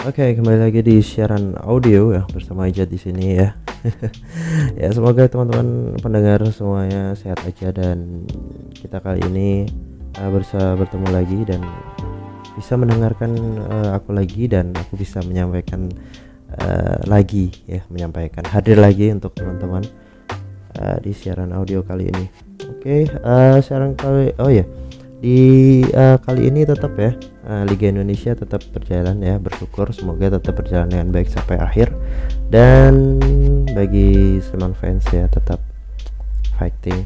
Oke, kembali lagi di siaran audio ya bersama Ijat di sini ya. ya semoga teman-teman pendengar semuanya sehat aja dan kita kali ini uh, bisa bertemu lagi dan bisa mendengarkan uh, aku lagi dan aku bisa menyampaikan uh, lagi ya menyampaikan hadir lagi untuk teman-teman uh, di siaran audio kali ini. Oke, uh, siaran kali oh ya. Di uh, kali ini tetap ya uh, Liga Indonesia tetap berjalan ya bersyukur. Semoga tetap berjalan dengan baik sampai akhir. Dan bagi Sleman fans ya tetap fighting.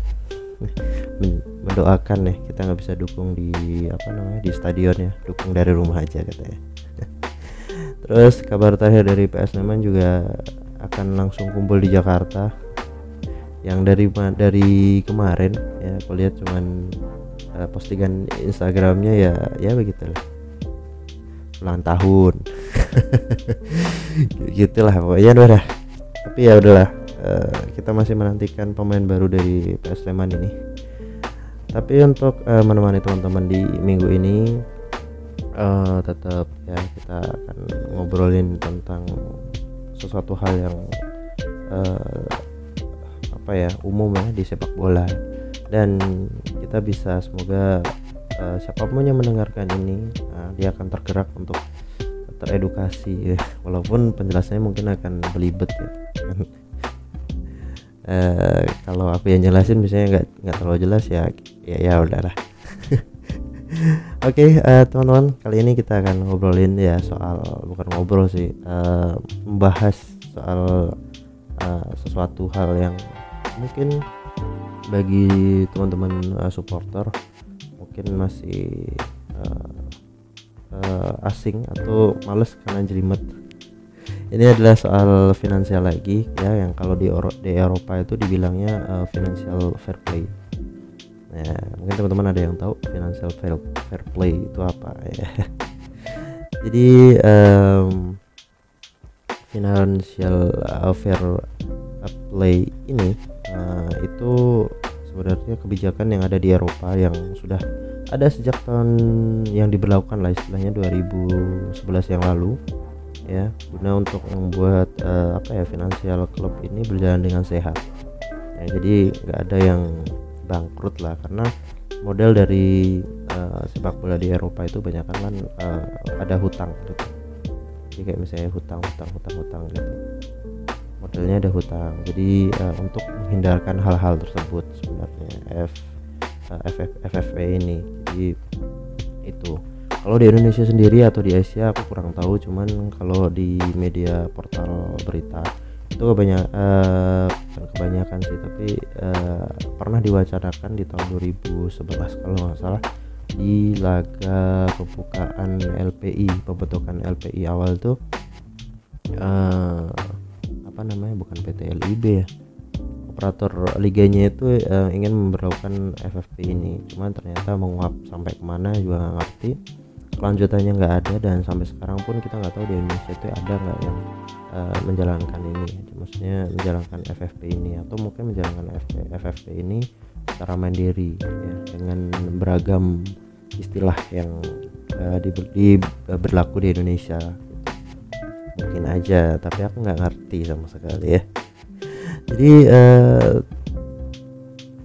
Mendoakan nih kita nggak bisa dukung di apa namanya di stadion ya. Dukung dari rumah aja katanya terus kabar terakhir dari PS Sleman juga akan langsung kumpul di Jakarta. Yang dari dari kemarin ya aku lihat cuman uh, postingan Instagramnya ya ya begitulah. Ulang tahun. Gitulah pokoknya udah tapi ya udahlah uh, kita masih menantikan pemain baru dari PS Sleman ini. Tapi untuk uh, menemani teman-teman di minggu ini uh, tetap ya kita akan ngobrolin tentang sesuatu hal yang uh, apa ya umum ya di sepak bola. Dan kita bisa semoga uh, siapa pun yang mendengarkan ini uh, dia akan tergerak untuk teredukasi ya. Walaupun penjelasannya mungkin akan belibet ya. Uh, kalau aku yang jelasin misalnya nggak nggak terlalu jelas ya ya ya udahlah. Oke okay, uh, teman-teman kali ini kita akan ngobrolin ya soal bukan ngobrol sih uh, membahas soal uh, sesuatu hal yang mungkin bagi teman-teman uh, supporter mungkin masih uh, uh, asing atau males karena jelimet. Ini adalah soal finansial lagi ya yang kalau di, Euro di Eropa itu dibilangnya uh, financial fair play. Nah mungkin teman-teman ada yang tahu financial fair, fair play itu apa ya. Jadi um, financial fair play ini uh, itu sebenarnya kebijakan yang ada di Eropa yang sudah ada sejak tahun yang diberlakukan lah istilahnya 2011 yang lalu ya. Guna untuk membuat uh, apa ya finansial klub ini berjalan dengan sehat. Ya, jadi nggak ada yang bangkrut lah karena model dari uh, sepak bola di Eropa itu banyak kan uh, ada hutang gitu. Jadi kayak misalnya hutang hutang hutang hutang gitu modelnya ada hutang. Jadi uh, untuk menghindarkan hal-hal tersebut sebenarnya F eh, FF, FFP ini. Jadi itu. Kalau di Indonesia sendiri atau di Asia aku kurang tahu. Cuman kalau di media portal berita itu kebanyakan uh, kebanyakan sih tapi uh, pernah diwacanakan di tahun 2011 kalau nggak salah di laga pembukaan LPI pembentukan LPI awal tuh uh, apa namanya bukan PT LIB ya. Operator liganya itu uh, ingin memperlakukan FFP ini. Cuman ternyata menguap sampai ke mana juga nggak ngerti. Kelanjutannya nggak ada dan sampai sekarang pun kita nggak tahu di Indonesia itu ada nggak yang uh, menjalankan ini. Maksudnya menjalankan FFP ini atau mungkin menjalankan FFP, FFP ini secara mandiri ya dengan beragam istilah yang uh, di, di, berlaku di Indonesia mungkin aja tapi aku nggak ngerti sama sekali ya. Jadi uh,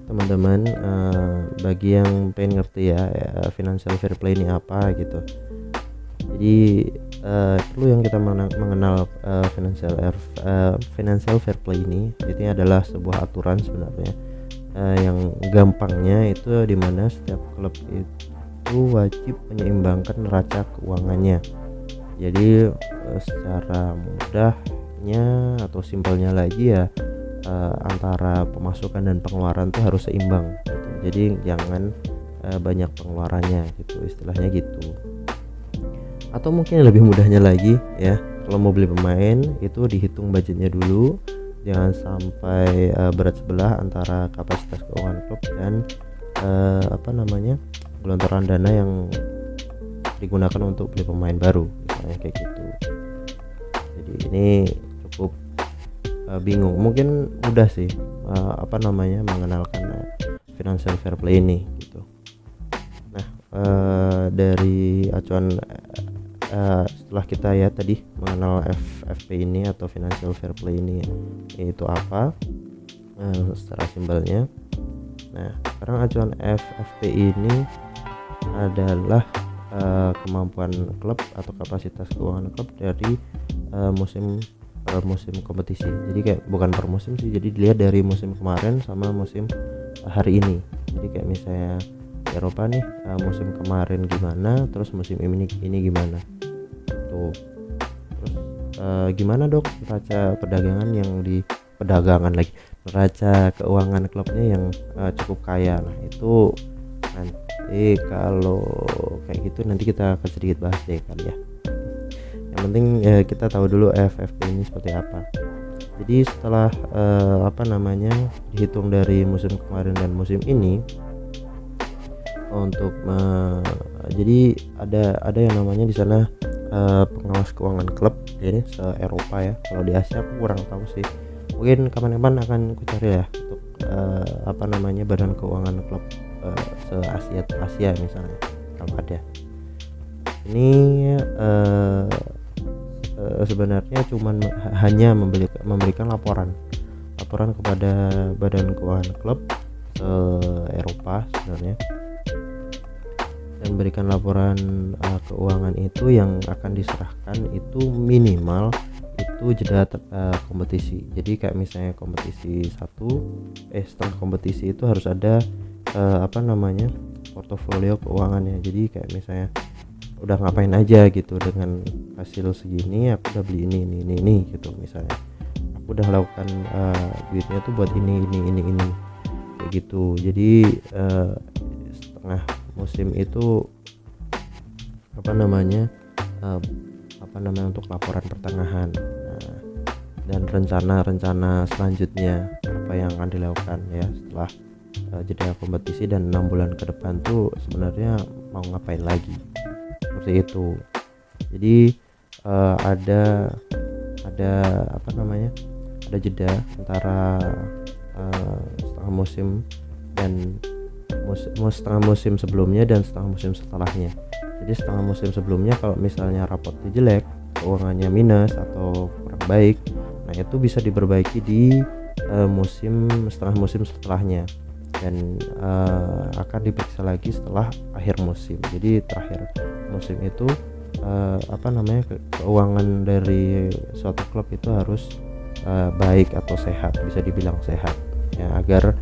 teman-teman uh, bagi yang pengen ngerti ya, ya financial fair play ini apa gitu. Jadi uh, perlu yang kita mengenal uh, financial uh, financial fair play ini ini adalah sebuah aturan sebenarnya uh, yang gampangnya itu di mana setiap klub itu wajib menyeimbangkan neraca keuangannya jadi uh, secara mudahnya atau simpelnya lagi ya uh, antara pemasukan dan pengeluaran tuh harus seimbang gitu. jadi jangan uh, banyak pengeluarannya gitu istilahnya gitu atau mungkin lebih mudahnya lagi ya kalau mau beli pemain itu dihitung budgetnya dulu jangan sampai uh, berat sebelah antara kapasitas keuangan klub dan uh, apa namanya gelontoran dana yang digunakan untuk beli pemain baru misalnya kayak gitu. Jadi ini cukup uh, bingung. Mungkin mudah sih uh, apa namanya mengenalkan uh, financial fair play ini gitu. Nah uh, dari acuan uh, setelah kita ya tadi mengenal FFP ini atau financial fair play ini itu apa uh, secara simbolnya. Nah sekarang acuan FFP ini adalah uh, kemampuan klub atau kapasitas keuangan klub dari uh, musim per musim kompetisi. Jadi kayak bukan per musim sih jadi dilihat dari musim kemarin sama musim hari ini. Jadi kayak misalnya Eropa nih uh, musim kemarin gimana terus musim ini ini gimana. Tuh. Terus uh, gimana dok neraca perdagangan yang di perdagangan lagi neraca keuangan klubnya yang uh, cukup kaya. Nah itu nanti kalau kayak gitu nanti kita akan sedikit bahas deh kali ya. Yang penting ya, kita tahu dulu FFP ini seperti apa. Jadi setelah uh, apa namanya dihitung dari musim kemarin dan musim ini untuk uh, jadi ada ada yang namanya di sana uh, pengawas keuangan klub ini se Eropa ya. Kalau di Asia aku kurang tahu sih. Mungkin kapan-kapan akan aku cari ya uh, apa namanya badan keuangan klub uh, se Asia Asia misalnya kalau ada. Ini uh, uh, sebenarnya cuman hanya membeli, memberikan laporan. Laporan kepada badan keuangan klub uh, Eropa sebenarnya. Dan berikan laporan uh, keuangan itu yang akan diserahkan itu minimal itu jeda uh, kompetisi. Jadi kayak misalnya kompetisi satu eh setelah kompetisi itu harus ada uh, apa namanya portofolio keuangannya. Jadi kayak misalnya udah ngapain aja gitu dengan hasil segini aku udah beli ini ini ini, ini gitu misalnya. Aku udah lakukan uh, duitnya tuh buat ini ini ini ini. Kayak gitu. Jadi uh, setengah musim itu apa namanya uh, apa namanya untuk laporan pertengahan dan rencana-rencana selanjutnya apa yang akan dilakukan ya setelah uh, jeda kompetisi dan enam bulan ke depan tuh sebenarnya mau ngapain lagi? Seperti itu. Jadi uh, ada ada apa namanya ada jeda antara uh, setengah musim dan musim, setengah musim sebelumnya dan setengah musim setelahnya. Jadi setengah musim sebelumnya kalau misalnya rapotnya jelek keuangannya minus atau baik. Nah itu bisa diperbaiki di uh, musim setengah musim setelahnya. Dan uh, akan diperiksa lagi setelah akhir musim. Jadi terakhir musim itu uh, apa namanya ke keuangan dari suatu klub itu harus uh, baik atau sehat bisa dibilang sehat. Ya agar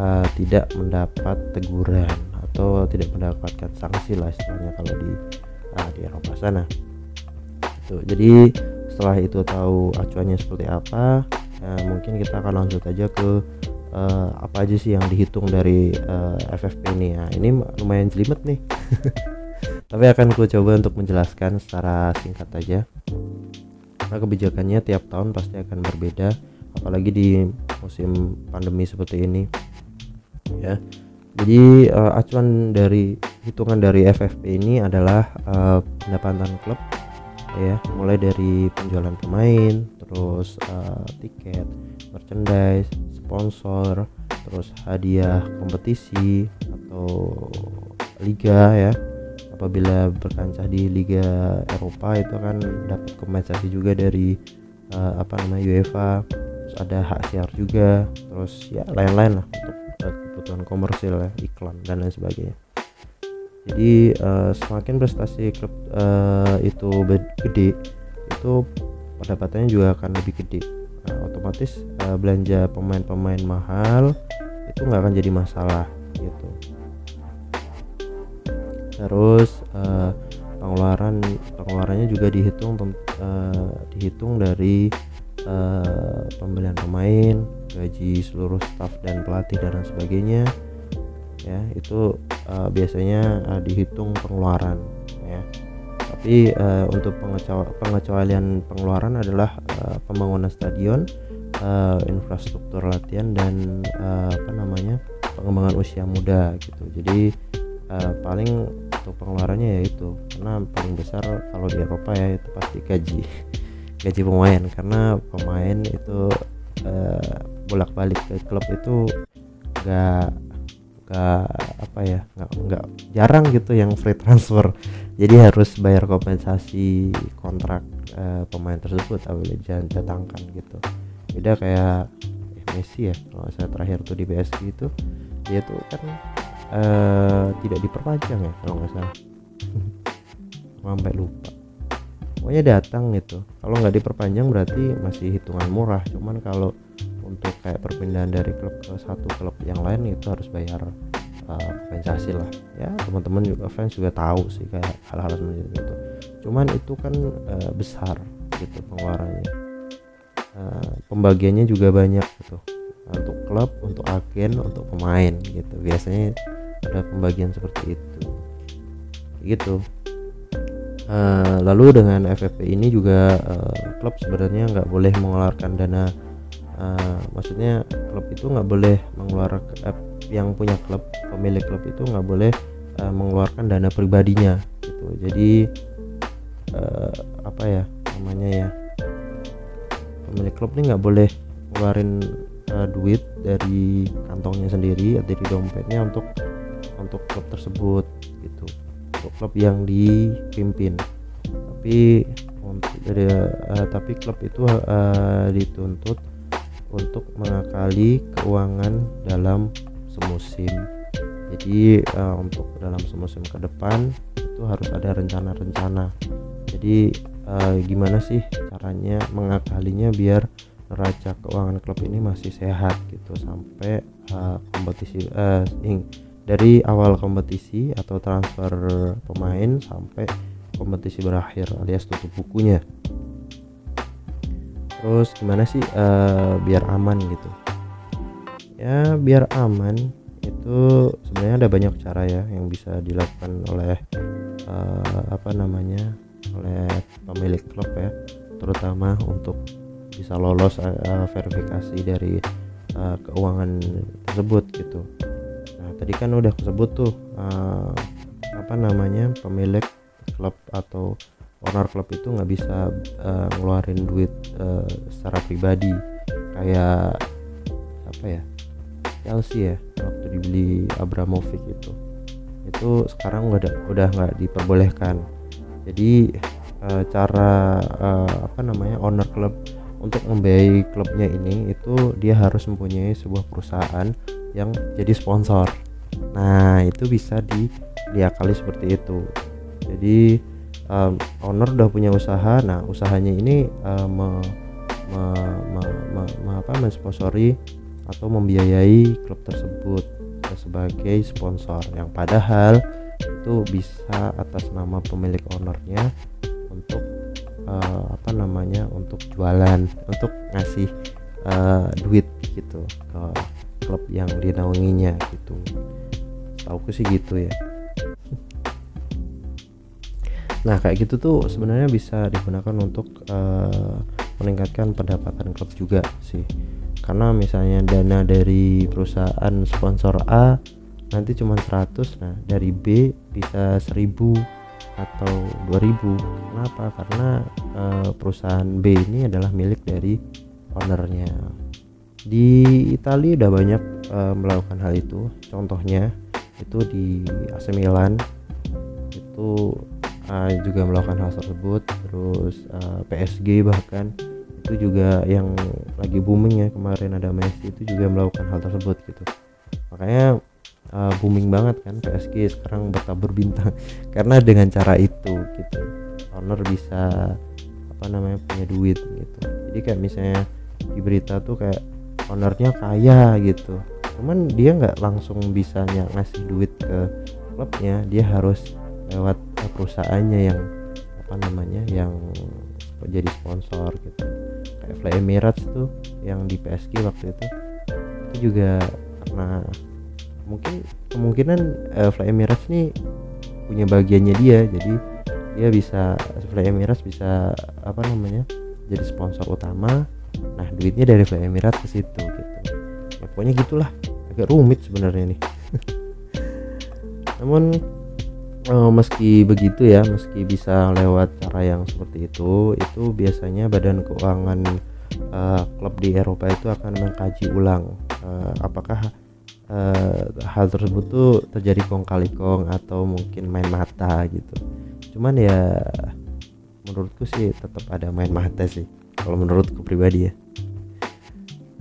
uh, tidak mendapat teguran atau tidak mendapatkan sanksi lah istilahnya kalau di uh, di Eropa sana. Itu jadi setelah itu tahu acuannya seperti apa uh, mungkin kita akan lanjut aja ke uh, apa aja sih yang dihitung dari uh, eh, FFP ini ya. Ini lumayan jelimet nih. Tapi akan ku coba untuk menjelaskan secara singkat aja. Karena kebijakannya tiap tahun pasti akan berbeda apalagi di musim pandemi seperti ini ya. Jadi uh, acuan dari hitungan dari FFP ini adalah uh, pendapatan klub ya mulai dari penjualan pemain terus uh, tiket merchandise sponsor terus hadiah kompetisi atau liga ya. Apabila berkancah di liga Eropa itu kan dapat kompensasi juga dari uh, apa namanya UEFA. Terus ada hak siar juga terus ya lain-lain lah untuk uh, kebutuhan komersil ya iklan dan lain sebagainya jadi uh, semakin prestasi klub uh, itu gede itu pendapatannya juga akan lebih gede. Nah, otomatis uh, belanja pemain-pemain mahal itu nggak akan jadi masalah gitu. Terus uh, pengeluaran pengeluarannya juga dihitung uh, dihitung dari uh, pembelian pemain gaji seluruh staff dan pelatih dan sebagainya. Ya itu uh, biasanya uh, dihitung pengeluaran ya. Tapi uh, untuk pengecualian pengeluaran adalah uh, pembangunan stadion uh, infrastruktur latihan dan uh, apa namanya pengembangan usia muda gitu. Jadi uh, paling untuk pengeluarannya yaitu karena paling besar kalau di Eropa ya itu pasti gaji gaji pemain. Karena pemain itu uh, bolak-balik ke klub itu gak nggak apa ya nggak nggak jarang gitu yang free transfer. Jadi harus bayar kompensasi kontrak uh, pemain tersebut apabila jangan datangkan gitu. Beda kayak eh, Messi ya kalau saya terakhir tuh di PSG itu dia tuh kan uh, tidak diperpanjang ya kalau nggak salah. Sampai lupa. Pokoknya datang gitu. Kalau nggak diperpanjang berarti masih hitungan murah. Cuman kalau untuk kayak perpindahan dari klub ke satu klub yang lain itu harus bayar uh, lah. Ya teman-teman juga fans juga tahu sih kayak hal-hal seperti itu. Cuman itu kan uh, besar gitu pengeluarannya. Uh, pembagiannya juga banyak gitu. Untuk klub untuk agen untuk pemain gitu. Biasanya ada pembagian seperti itu. Gitu. Uh, lalu dengan FFP ini juga uh, klub sebenarnya nggak boleh mengeluarkan dana uh, maksudnya klub itu nggak boleh mengeluarkan uh, yang punya klub pemilik klub itu nggak boleh uh, mengeluarkan dana pribadinya gitu. Jadi uh, apa ya namanya ya pemilik klub ini nggak boleh ngeluarin uh, duit dari kantongnya sendiri atau dari dompetnya untuk untuk klub tersebut gitu. Untuk klub yang dipimpin. Tapi untuk dari uh, tapi klub itu uh, dituntut untuk mengakali keuangan dalam semusim. Jadi uh, untuk dalam semusim ke depan itu harus ada rencana-rencana. Jadi uh, gimana sih caranya mengakalinya biar neraca keuangan klub ini masih sehat gitu sampai uh, kompetisi uh, dari awal kompetisi atau transfer pemain sampai kompetisi berakhir alias tutup bukunya terus gimana sih uh, biar aman gitu? Ya biar aman itu sebenarnya ada banyak cara ya yang bisa dilakukan oleh uh, apa namanya oleh pemilik klub ya. Terutama untuk bisa lolos uh, verifikasi dari uh, keuangan tersebut gitu. Tadi kan udah sebut tuh uh, apa namanya pemilik klub atau owner klub itu nggak bisa uh, ngeluarin duit uh, secara pribadi. Kayak apa ya Chelsea ya waktu dibeli Abramovich itu. Itu sekarang udah udah nggak diperbolehkan. Jadi uh, cara uh, apa namanya owner klub untuk membiayai klubnya ini itu dia harus mempunyai sebuah perusahaan yang jadi sponsor. Nah itu bisa di diakali seperti itu. Jadi um, owner udah punya usaha. Nah usahanya ini uh, me, me, me, me, me, apa mensponsori atau membiayai klub tersebut sebagai sponsor yang padahal itu bisa atas nama pemilik ownernya untuk uh, apa namanya untuk jualan untuk ngasih uh, duit gitu ke klub yang dinaunginya gitu. Tahu sih gitu ya nah kayak gitu tuh sebenarnya bisa digunakan untuk uh, meningkatkan pendapatan klub juga sih. Karena misalnya dana dari perusahaan sponsor A nanti cuma 100 nah dari B bisa 1000 atau 2000 kenapa? Karena uh, perusahaan B ini adalah milik dari ownernya. Di Italia udah banyak uh, melakukan hal itu. Contohnya itu di AC Milan. Itu uh, juga melakukan hal tersebut terus uh, PSG bahkan itu juga yang lagi booming ya kemarin ada Messi itu juga melakukan hal tersebut gitu. Makanya uh, booming banget kan PSG sekarang bertabur bintang karena dengan cara itu gitu owner bisa apa namanya punya duit gitu. Jadi kayak misalnya di berita tuh kayak ownernya kaya gitu cuman dia nggak langsung bisanya ngasih duit ke klubnya dia harus lewat perusahaannya yang apa namanya yang jadi sponsor gitu. Kayak Fly Emirates tuh yang di PSG waktu itu itu juga karena mungkin kemungkinan uh, Fly Emirates nih punya bagiannya dia. Jadi dia bisa Fly Emirates bisa apa namanya jadi sponsor utama. Nah duitnya dari Fly Emirates ke situ gitu. Ya pokoknya gitulah. Agak rumit sebenarnya nih. Namun uh, meski begitu ya meski bisa lewat cara yang seperti itu itu biasanya badan keuangan uh, klub di Eropa itu akan mengkaji ulang uh, apakah uh, hal tersebut tuh terjadi kong kali kong atau mungkin main mata gitu. Cuman ya menurutku sih tetap ada main mata sih kalau menurutku pribadi ya.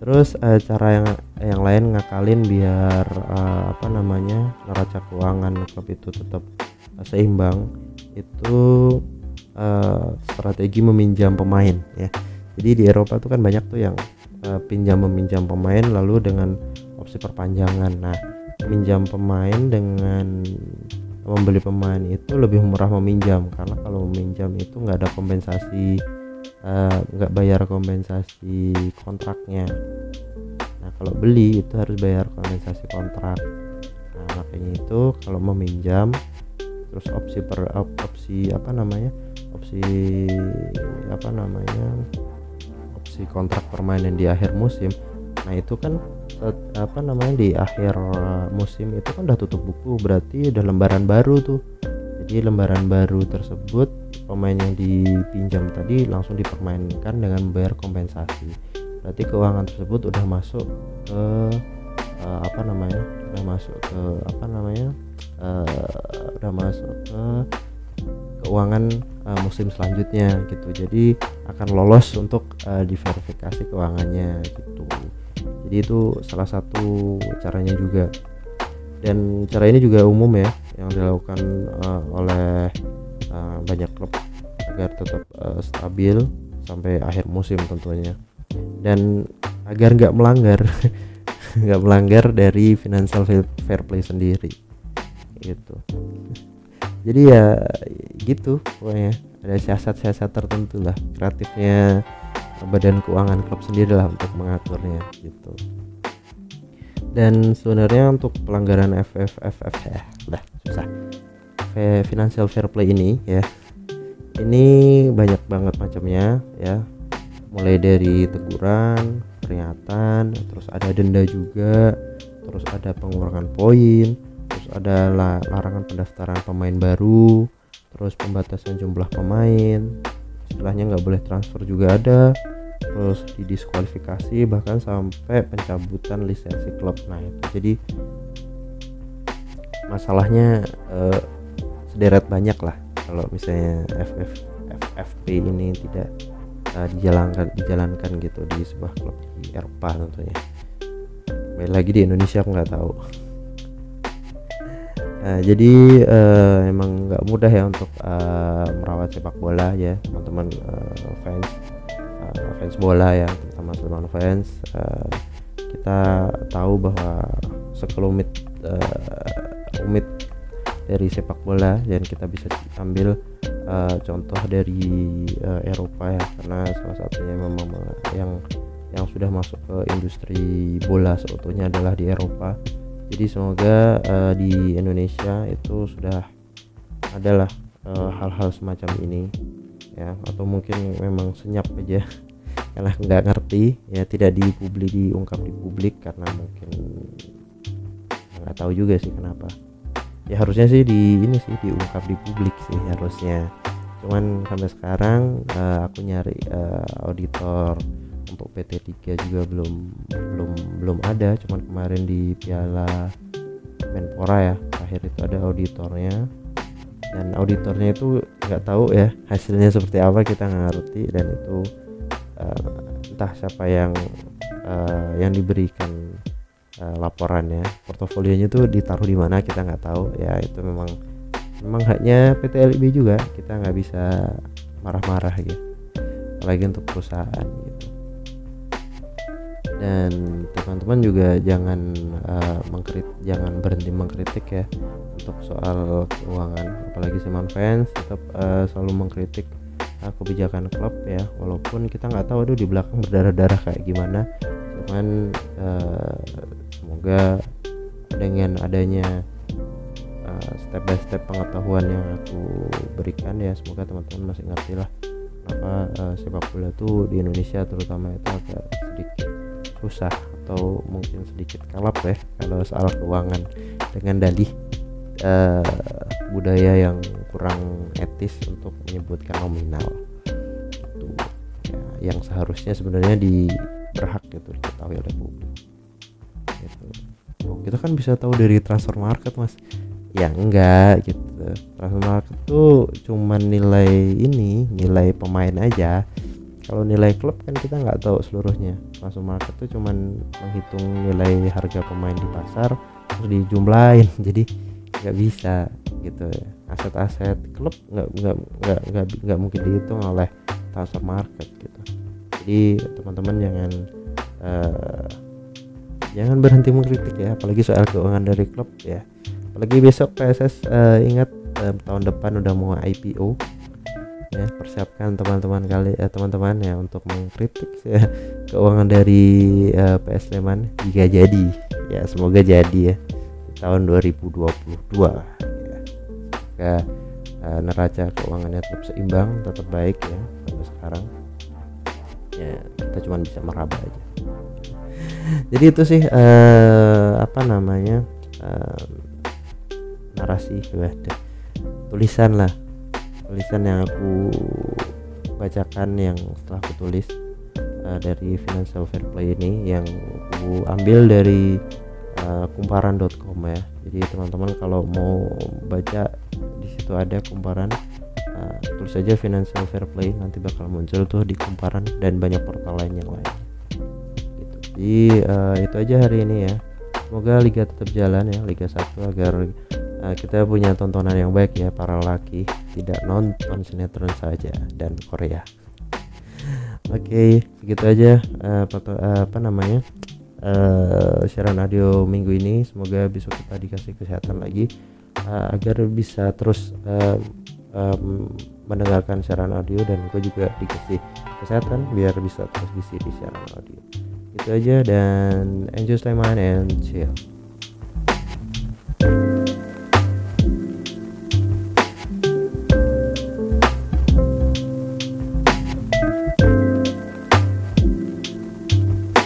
Terus uh, cara yang yang lain ngakalin biar uh, apa namanya neraca keuangan klub itu tetap seimbang itu uh, strategi meminjam pemain ya. Jadi di Eropa tuh kan banyak tuh yang uh, pinjam meminjam pemain lalu dengan opsi perpanjangan. Nah meminjam pemain dengan membeli pemain itu lebih murah meminjam karena kalau meminjam itu nggak ada kompensasi Eh, nggak uh, bayar kompensasi kontraknya. Nah kalau beli itu harus bayar kompensasi kontrak. Nah makanya itu kalau meminjam terus opsi per opsi apa namanya? Opsi apa namanya? Opsi kontrak permainan di akhir musim. Nah itu kan apa namanya di akhir musim itu kan udah tutup buku berarti udah lembaran baru tuh. Jadi lembaran baru tersebut pemain yang dipinjam tadi langsung dipermainkan dengan membayar kompensasi. Berarti keuangan tersebut udah masuk ke uh, apa namanya? Udah masuk ke apa namanya uh, udah masuk ke keuangan uh, musim selanjutnya gitu. Jadi akan lolos untuk uh, diverifikasi keuangannya gitu. Jadi itu salah satu caranya juga. Dan cara ini juga umum ya yang dilakukan uh, oleh uh, banyak klub agar tetap uh, stabil sampai akhir musim tentunya. Dan agar nggak melanggar nggak melanggar dari financial fair play sendiri gitu. Jadi ya gitu pokoknya. Ada siasat-siasat tertentu lah kreatifnya badan keuangan klub sendiri lah untuk mengaturnya gitu. Dan sebenarnya untuk pelanggaran FFFF ya udah susah. Financial fair play ini ya ini banyak banget macamnya ya. Mulai dari teguran peringatan terus ada denda juga terus ada pengurangan poin terus ada larangan pendaftaran pemain baru terus pembatasan jumlah pemain istilahnya nggak boleh transfer juga ada terus didiskualifikasi bahkan sampai pencabutan lisensi klub. Nah itu jadi masalahnya eh, sederet banyak lah kalau misalnya FF FFP ini tidak uh, dijalankan dijalankan gitu di sebuah klub di Eropa tentunya baik lagi di Indonesia aku nggak tahu Nah, jadi uh, emang nggak mudah ya untuk uh, merawat sepak bola ya teman-teman uh, fans. Uh, fans bola ya terutama teman fans. Uh, kita tahu bahwa sekelumit uh, umit dari sepak bola dan kita bisa ambil uh, contoh dari uh, Eropa ya karena salah satunya memang yang yang sudah masuk ke industri bola seutuhnya adalah di Eropa jadi semoga uh, di Indonesia itu sudah adalah hal-hal uh, semacam ini ya. Atau mungkin memang senyap aja. Karena nggak ngerti ya tidak dipublik diungkap di publik karena mungkin nggak tahu juga sih kenapa. Ya harusnya sih di ini sih diungkap di publik sih harusnya. Cuman sampai sekarang uh, aku nyari uh, auditor untuk PT 3 juga belum belum belum ada. Cuman kemarin di Piala Menpora ya akhir itu ada auditornya. Dan auditornya itu nggak tahu ya hasilnya seperti apa kita nggak ngerti. Dan itu uh, entah siapa yang uh, yang diberikan uh, laporannya. Portofolionya tuh ditaruh di mana kita nggak tahu. Ya itu memang memang haknya PT LIB juga. Kita nggak bisa marah-marah gitu. Apalagi untuk perusahaan gitu dan teman-teman juga jangan uh, mengkrit jangan berhenti mengkritik ya untuk soal keuangan. Apalagi Simon fans tetap uh, selalu mengkritik uh, kebijakan klub ya. Walaupun kita nggak tahu aduh di belakang berdarah-darah kayak gimana. Cuman uh, semoga dengan adanya step by step pengetahuan yang aku berikan ya semoga teman-teman masih ngerti lah kenapa uh, sepak bola tuh di Indonesia terutama itu agak sedikit susah atau mungkin sedikit kalap ya kalau soal keuangan dengan dalih uh, budaya yang kurang etis untuk menyebutkan nominal. Itu ya, yang seharusnya sebenarnya di berhak gitu diketahui oleh publik. Gitu. Oh, kita kan bisa tahu dari transfer market mas. Ya enggak gitu. Transfer market tuh cuman nilai ini nilai pemain aja kalau nilai klub kan kita nggak tahu seluruhnya. Transfer market tuh cuman menghitung nilai harga pemain di pasar terus dijumlahin. Jadi nggak bisa gitu. Aset-aset klub nggak nggak nggak nggak nggak mungkin dihitung oleh transfer market gitu. Jadi teman-teman jangan uh, jangan berhenti mengkritik ya apalagi soal keuangan dari klub ya. Apalagi besok PSS uh, eh, ingat uh, tahun depan udah mau IPO ya persiapkan teman-teman kali eh, teman-teman ya untuk mengkritik ya, keuangan dari uh, PS Sleman jika jadi ya semoga jadi ya di tahun 2022 ya semoga uh, neraca keuangannya tetap seimbang tetap baik ya sampai sekarang. Ya kita cuma bisa meraba aja. Jadi itu sih uh, apa namanya uh, narasi tulisan lah tulisan yang aku bacakan yang setelah aku tulis uh, dari financial fair play ini yang aku ambil dari uh, kumparan.com ya. Jadi teman-teman kalau mau baca di situ ada kumparan uh, tulis saja financial fair play nanti bakal muncul tuh di kumparan dan banyak portal lain yang lain. Gitu. jadi uh, itu aja hari ini ya. Semoga liga tetap jalan ya liga 1 agar uh, kita punya tontonan yang baik ya para laki tidak nonton sinetron saja dan Korea. Oke okay, segitu aja uh, uh, apa namanya uh, siaran audio minggu ini. Semoga besok kita dikasih kesehatan lagi uh, agar bisa terus uh, um, mendengarkan siaran audio dan gue juga dikasih kesehatan biar bisa terus ngisi di siaran audio. Itu aja dan enjoy time and chill